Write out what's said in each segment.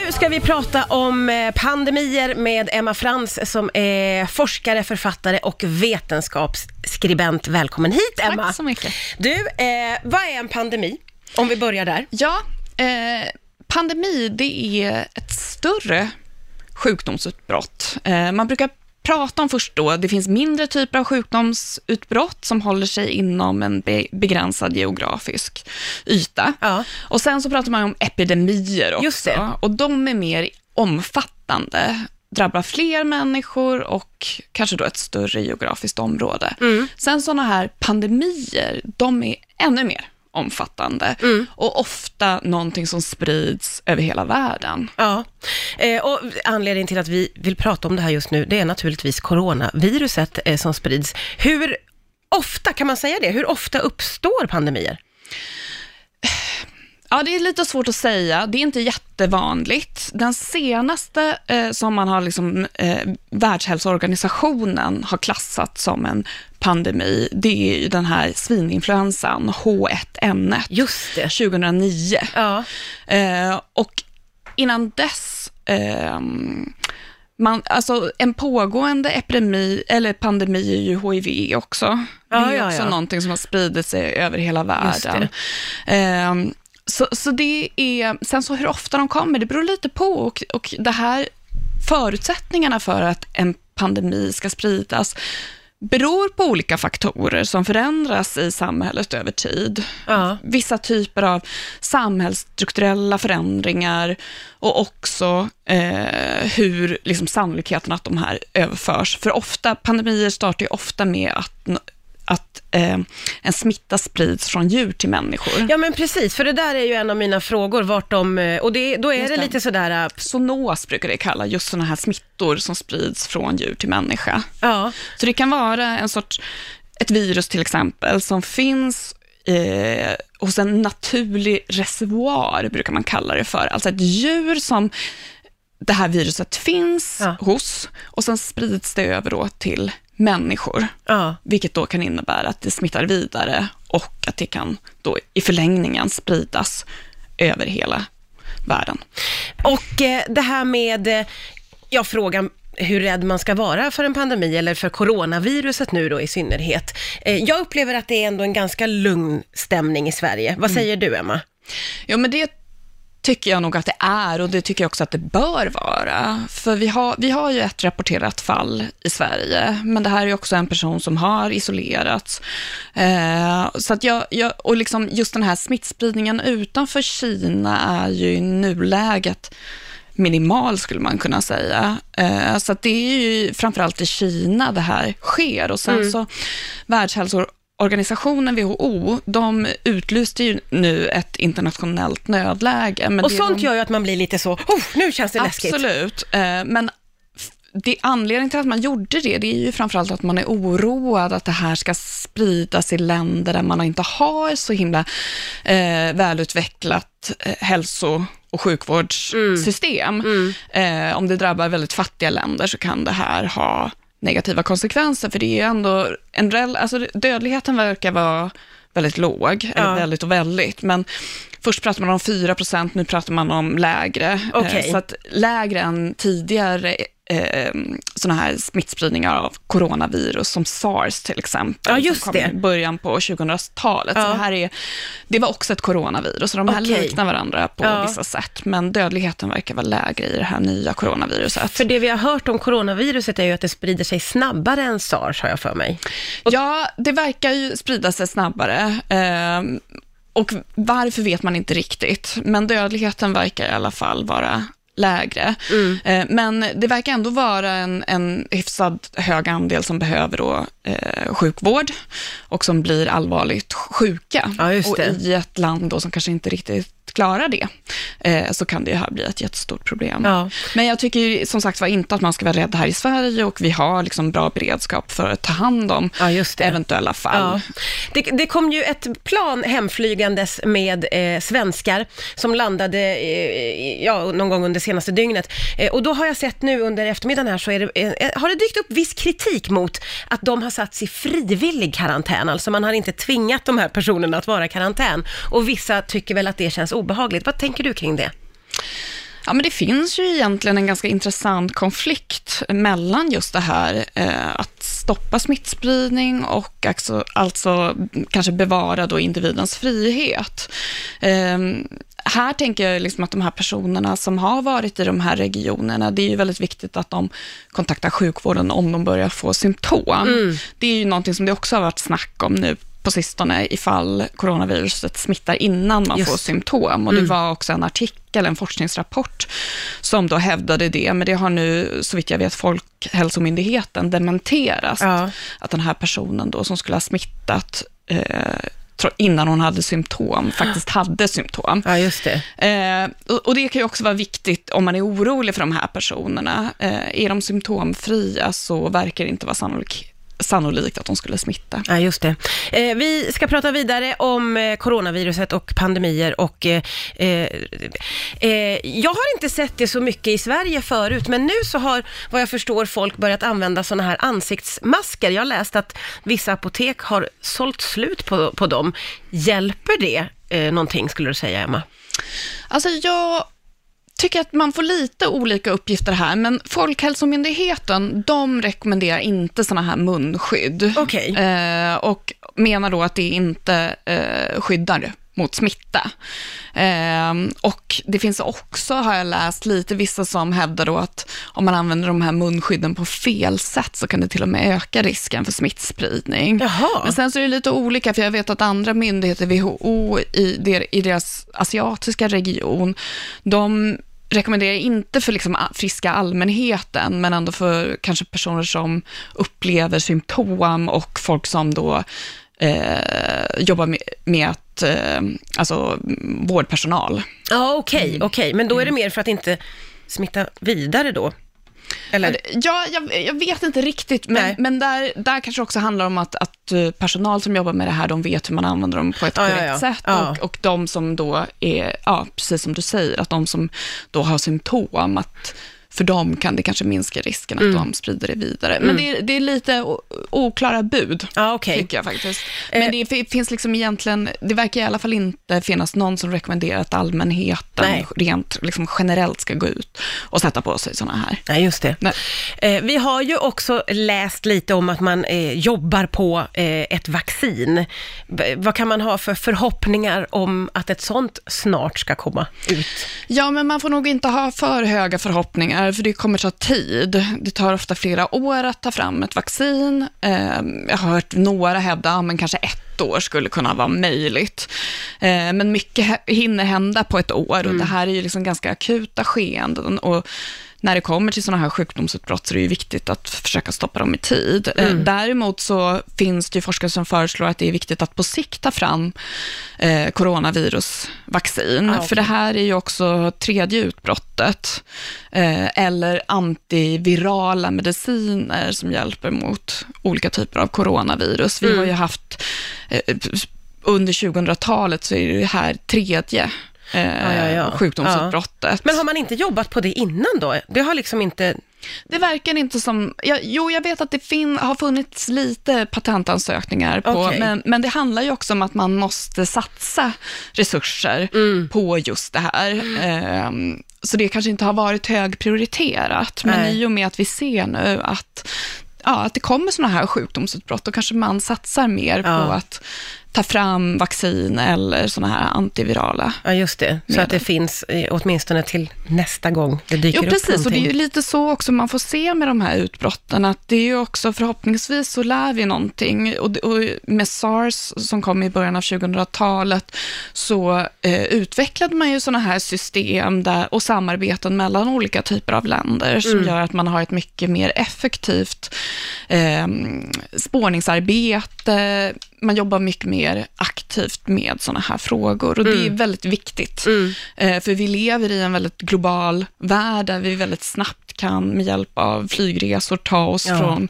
Nu ska vi prata om eh, pandemier med Emma Frans som är forskare, författare och vetenskapsskribent. Välkommen hit Emma! Tack så mycket. Du, eh, vad är en pandemi? Om vi börjar där. Ja, eh, pandemi det är ett större sjukdomsutbrott. Eh, man brukar prata om först då, det finns mindre typer av sjukdomsutbrott som håller sig inom en be begränsad geografisk yta. Ja. Och sen så pratar man om epidemier också. Och de är mer omfattande, drabbar fler människor och kanske då ett större geografiskt område. Mm. Sen sådana här pandemier, de är ännu mer omfattande Mm. och ofta någonting som sprids över hela världen. Ja, eh, och anledningen till att vi vill prata om det här just nu, det är naturligtvis coronaviruset eh, som sprids. Hur ofta, kan man säga det, hur ofta uppstår pandemier? Ja, det är lite svårt att säga. Det är inte jättevanligt. Den senaste eh, som man har liksom, eh, Världshälsoorganisationen har klassat som en pandemi, det är ju den här svininfluensan, H1N1, Just det. 2009. Ja, Eh, och innan dess, eh, man, alltså en pågående epidemi, eller pandemi är ju HIV också. Ja, det är ja, också ja. någonting som har spridit sig över hela världen. Så, så det är, sen så hur ofta de kommer, det beror lite på och, och det här förutsättningarna för att en pandemi ska spridas beror på olika faktorer som förändras i samhället över tid. ja. Vissa typer av samhällsstrukturella förändringar och också eh, hur liksom, sannolikheten att de här överförs. För ofta, pandemier startar ju ofta med att eh, en smitta sprids från djur till människor. Ja men precis, för det där är ju en av mina frågor, vart de, eh, och det, då är Just det lite sådär, äh, Zoonos brukar det kalla just sådana här smittor som sprids från djur till människa. ja, Så det kan vara en sorts, ett virus till exempel, som finns eh, hos en naturlig reservoar, brukar man kalla det för. Alltså ett djur som det här viruset finns Ja. hos och sen sprids det över till människor, ja. vilket då kan innebära att det smittar vidare och att det kan då i förlängningen spridas över hela världen. Och eh, det här med, eh, ja frågan hur rädd man ska vara för en pandemi eller för coronaviruset nu då i synnerhet. Eh, jag upplever att det är ändå en ganska lugn stämning i Sverige. Vad säger du Emma? Ja, men det tycker jag nog att det är och det tycker jag också att det bör vara. För vi har, vi har ju ett rapporterat fall i Sverige, men det här är också en person som har isolerats. Eh, så att jag, jag, och liksom just den här smittspridningen utanför Kina är ju i nuläget minimal skulle man kunna säga. Eh, så att det är ju framförallt i Kina det här sker och sen så Världshälsoorganisationen WHO, de utlyste ju nu ett internationellt nödläge. Men Och sånt de, gör ju att man blir lite så, oh, nu känns det läskigt. Absolut, eh, men det, anledningen till att man gjorde det, det är ju framförallt att man är oroad att det här ska spridas i länder där man inte har så himla eh, välutvecklat eh, hälso och sjukvårdssystem. Eh, om det drabbar väldigt fattiga länder så kan det här ha negativa konsekvenser, för det är ju ändå en rel- alltså dödligheten verkar vara väldigt låg, Ja. väldigt och väldigt, men först pratar man om 4 procent, nu pratar man om lägre. Eh, Så att lägre än tidigare eh, sådana här smittspridningar av coronavirus, som sars till exempel. Ja, just som kom det. I början på 2000-talet. Ja. Så det, här är, det var också ett coronavirus, och de här Okej. liknar varandra på Ja. vissa sätt, men dödligheten verkar vara lägre i det här nya coronaviruset. För det vi har hört om coronaviruset är ju att det sprider sig snabbare än sars, har jag för mig. Ja, det verkar ju sprida sig snabbare. ehm, och varför vet man inte riktigt, men dödligheten verkar i alla fall vara lägre. Eh, Men det verkar ändå vara en, en hyfsad hög andel som behöver då, eh, sjukvård och som blir allvarligt sjuka. Ja, och i ett land då som kanske inte riktigt klarar det, eh, så kan det här bli ett jättestort problem. Ja. Men jag tycker som sagt var inte att man ska vara rädd här i Sverige och vi har liksom bra beredskap för att ta hand om Ja, eventuella fall. Ja. Det, det kom ju ett plan hemflygandes med eh, svenskar som landade eh, ja, någon gång under senaste dygnet. Eh, och då har jag sett nu under eftermiddagen här så det, eh, har det dykt upp viss kritik mot att de har satts i frivillig karantän. Alltså man har inte tvingat de här personerna att vara i karantän. Och vissa tycker väl att det känns obehagligt. Vad tänker du kring det? Ja, men det finns ju egentligen en ganska intressant konflikt mellan just det här eh, att stoppa smittspridning och alltså, alltså kanske bevara då individens frihet. Eh, här tänker jag liksom att de här personerna som har varit i de här regionerna, det är ju väldigt viktigt att de kontaktar sjukvården om de börjar få symptom. Mm. Det är ju någonting som det också har varit snack om nu på sistone ifall coronaviruset smittar innan man Just. får symptom. Och det mm. var också en artikel, en forskningsrapport, som då hävdade det, men det har nu, så vitt jag vet, Folkhälsomyndigheten dementerat, ja. att den här personen då som skulle ha smittat eh, innan hon hade symptom, faktiskt hade symptom. Ja, just det. Eh, och, det kan ju också vara viktigt om man är orolig för de här personerna. Eh, är de symptomfria så verkar det inte vara sannolikt sannolikt att de skulle smitta. Ja, just det. Eh, vi ska prata vidare om eh, coronaviruset och pandemier och eh, eh, eh, jag har inte sett det så mycket i Sverige förut, men nu så har, vad jag förstår, folk börjat använda sådana här ansiktsmasker. Jag har läst att vissa apotek har sålt slut på, på dem. Hjälper det eh, någonting, skulle du säga, Emma? Alltså, jag tycker att man får lite olika uppgifter här, men Folkhälsomyndigheten, de rekommenderar inte sådana här munskydd. Okay. Eh, och menar då att det inte eh, skyddar mot smitta. Eh, och det finns också, har jag läst, lite vissa som hävdar då att om man använder de här munskydden på fel sätt så kan det till och med öka risken för smittspridning. Jaha. Men sen så är det lite olika, för jag vet att andra myndigheter, WHO i deras asiatiska region, de rekommenderar inte för liksom friska allmänheten, men ändå för kanske personer som upplever symptom och folk som då eh, jobbar med, med att, eh, alltså vårdpersonal. Ja, okej, okay, mm. okej, okay. men då är det mer för att inte smitta vidare då? Eller? Ja, jag, jag, vet inte riktigt, men, men där, där kanske också handlar om att, att eh, personal som jobbar med det här, de vet hur man använder dem på ett ja, korrekt ja, ja. sätt. Och, och de som då är, ja, precis som du säger, att de som då har symptom, att för dem kan det kanske minska risken att mm. de sprider det vidare. Men mm. det, är, det, är, lite oklara bud, ah, okay. tycker jag faktiskt. Men eh. det finns liksom egentligen, det verkar i alla fall inte finnas någon som rekommenderar att allmänheten Nej. rent liksom generellt ska gå ut och sätta på sig sådana här. Nej, just det. Eh, vi har ju också läst lite om att man eh, jobbar på eh, ett vaccin. B vad kan man ha för förhoppningar om att ett sånt snart ska komma ut? Ja, men man får nog inte ha för höga förhoppningar här, för det kommer ta tid. Det tar ofta flera år att ta fram ett vaccin. Ehm, jag har hört några hävda att kanske ett år skulle kunna vara möjligt. Ehm, men mycket hinner hända på ett år och mm. det här är ju liksom ganska akuta skeenden. Och när det kommer till sådana här sjukdomsutbrott så är det ju viktigt att försöka stoppa dem i tid. Eh, mm. Däremot så finns det ju forskare som föreslår att det är viktigt att på sikt ta fram eh, coronavirusvaccin. Ah, okay. För det här är ju också tredje utbrottet. Eh, eller antivirala mediciner som hjälper mot olika typer av coronavirus. Vi mm. har ju haft eh, under 2000-talet så är det här tredje eh, ja, ja, ja. sjukdomsutbrottet. Men har man inte jobbat på det innan då? Det har liksom inte... Det verkar inte som, ja, jo jag vet att det fin, har funnits lite patentansökningar på, okay. men, men det handlar ju också om att man måste satsa resurser mm. på just det här. Mm. Eh, så det kanske inte har varit högprioriterat, men Nej. i och med att vi ser nu att ja, att det kommer sådana här sjukdomsutbrott, då kanske man satsar mer ja. på att ta fram vaccin eller sådana här antivirala Ja, just det. Så medel. att det finns åtminstone till nästa gång det dyker jo, upp precis. Och det är ju lite så också man får se med de här utbrotten, att det är ju också förhoppningsvis så lär vi någonting. Och, och med sars som kom i början av 2000-talet så eh, utvecklade man ju sådana här system där, och samarbeten mellan olika typer av länder som mm. gör att man har ett mycket mer effektivt eh, spårningsarbete, man jobbar mycket mer aktivt med sådana här frågor och mm. det är mm. väldigt viktigt. Mm. Eh, för vi lever i en väldigt global värld där vi väldigt snabbt kan med hjälp av flygresor ta oss ja. från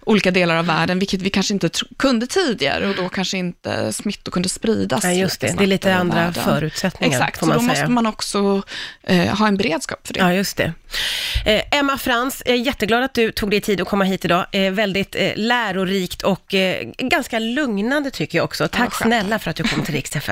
olika delar av världen, vilket vi kanske inte kunde tidigare och då kanske inte smittor kunde spridas. Nej, just det. Det är lite andra världen. förutsättningar, Exakt, så då säga. måste man också eh, ha en beredskap för det. Ja, just det. Eh, Emma Frans, jag är jätteglad att du tog dig tid att komma hit idag. Eh, väldigt eh, lärorikt och eh, ganska lugnande tycker jag också. Tack ja, snälla för att du kom till Rix FM.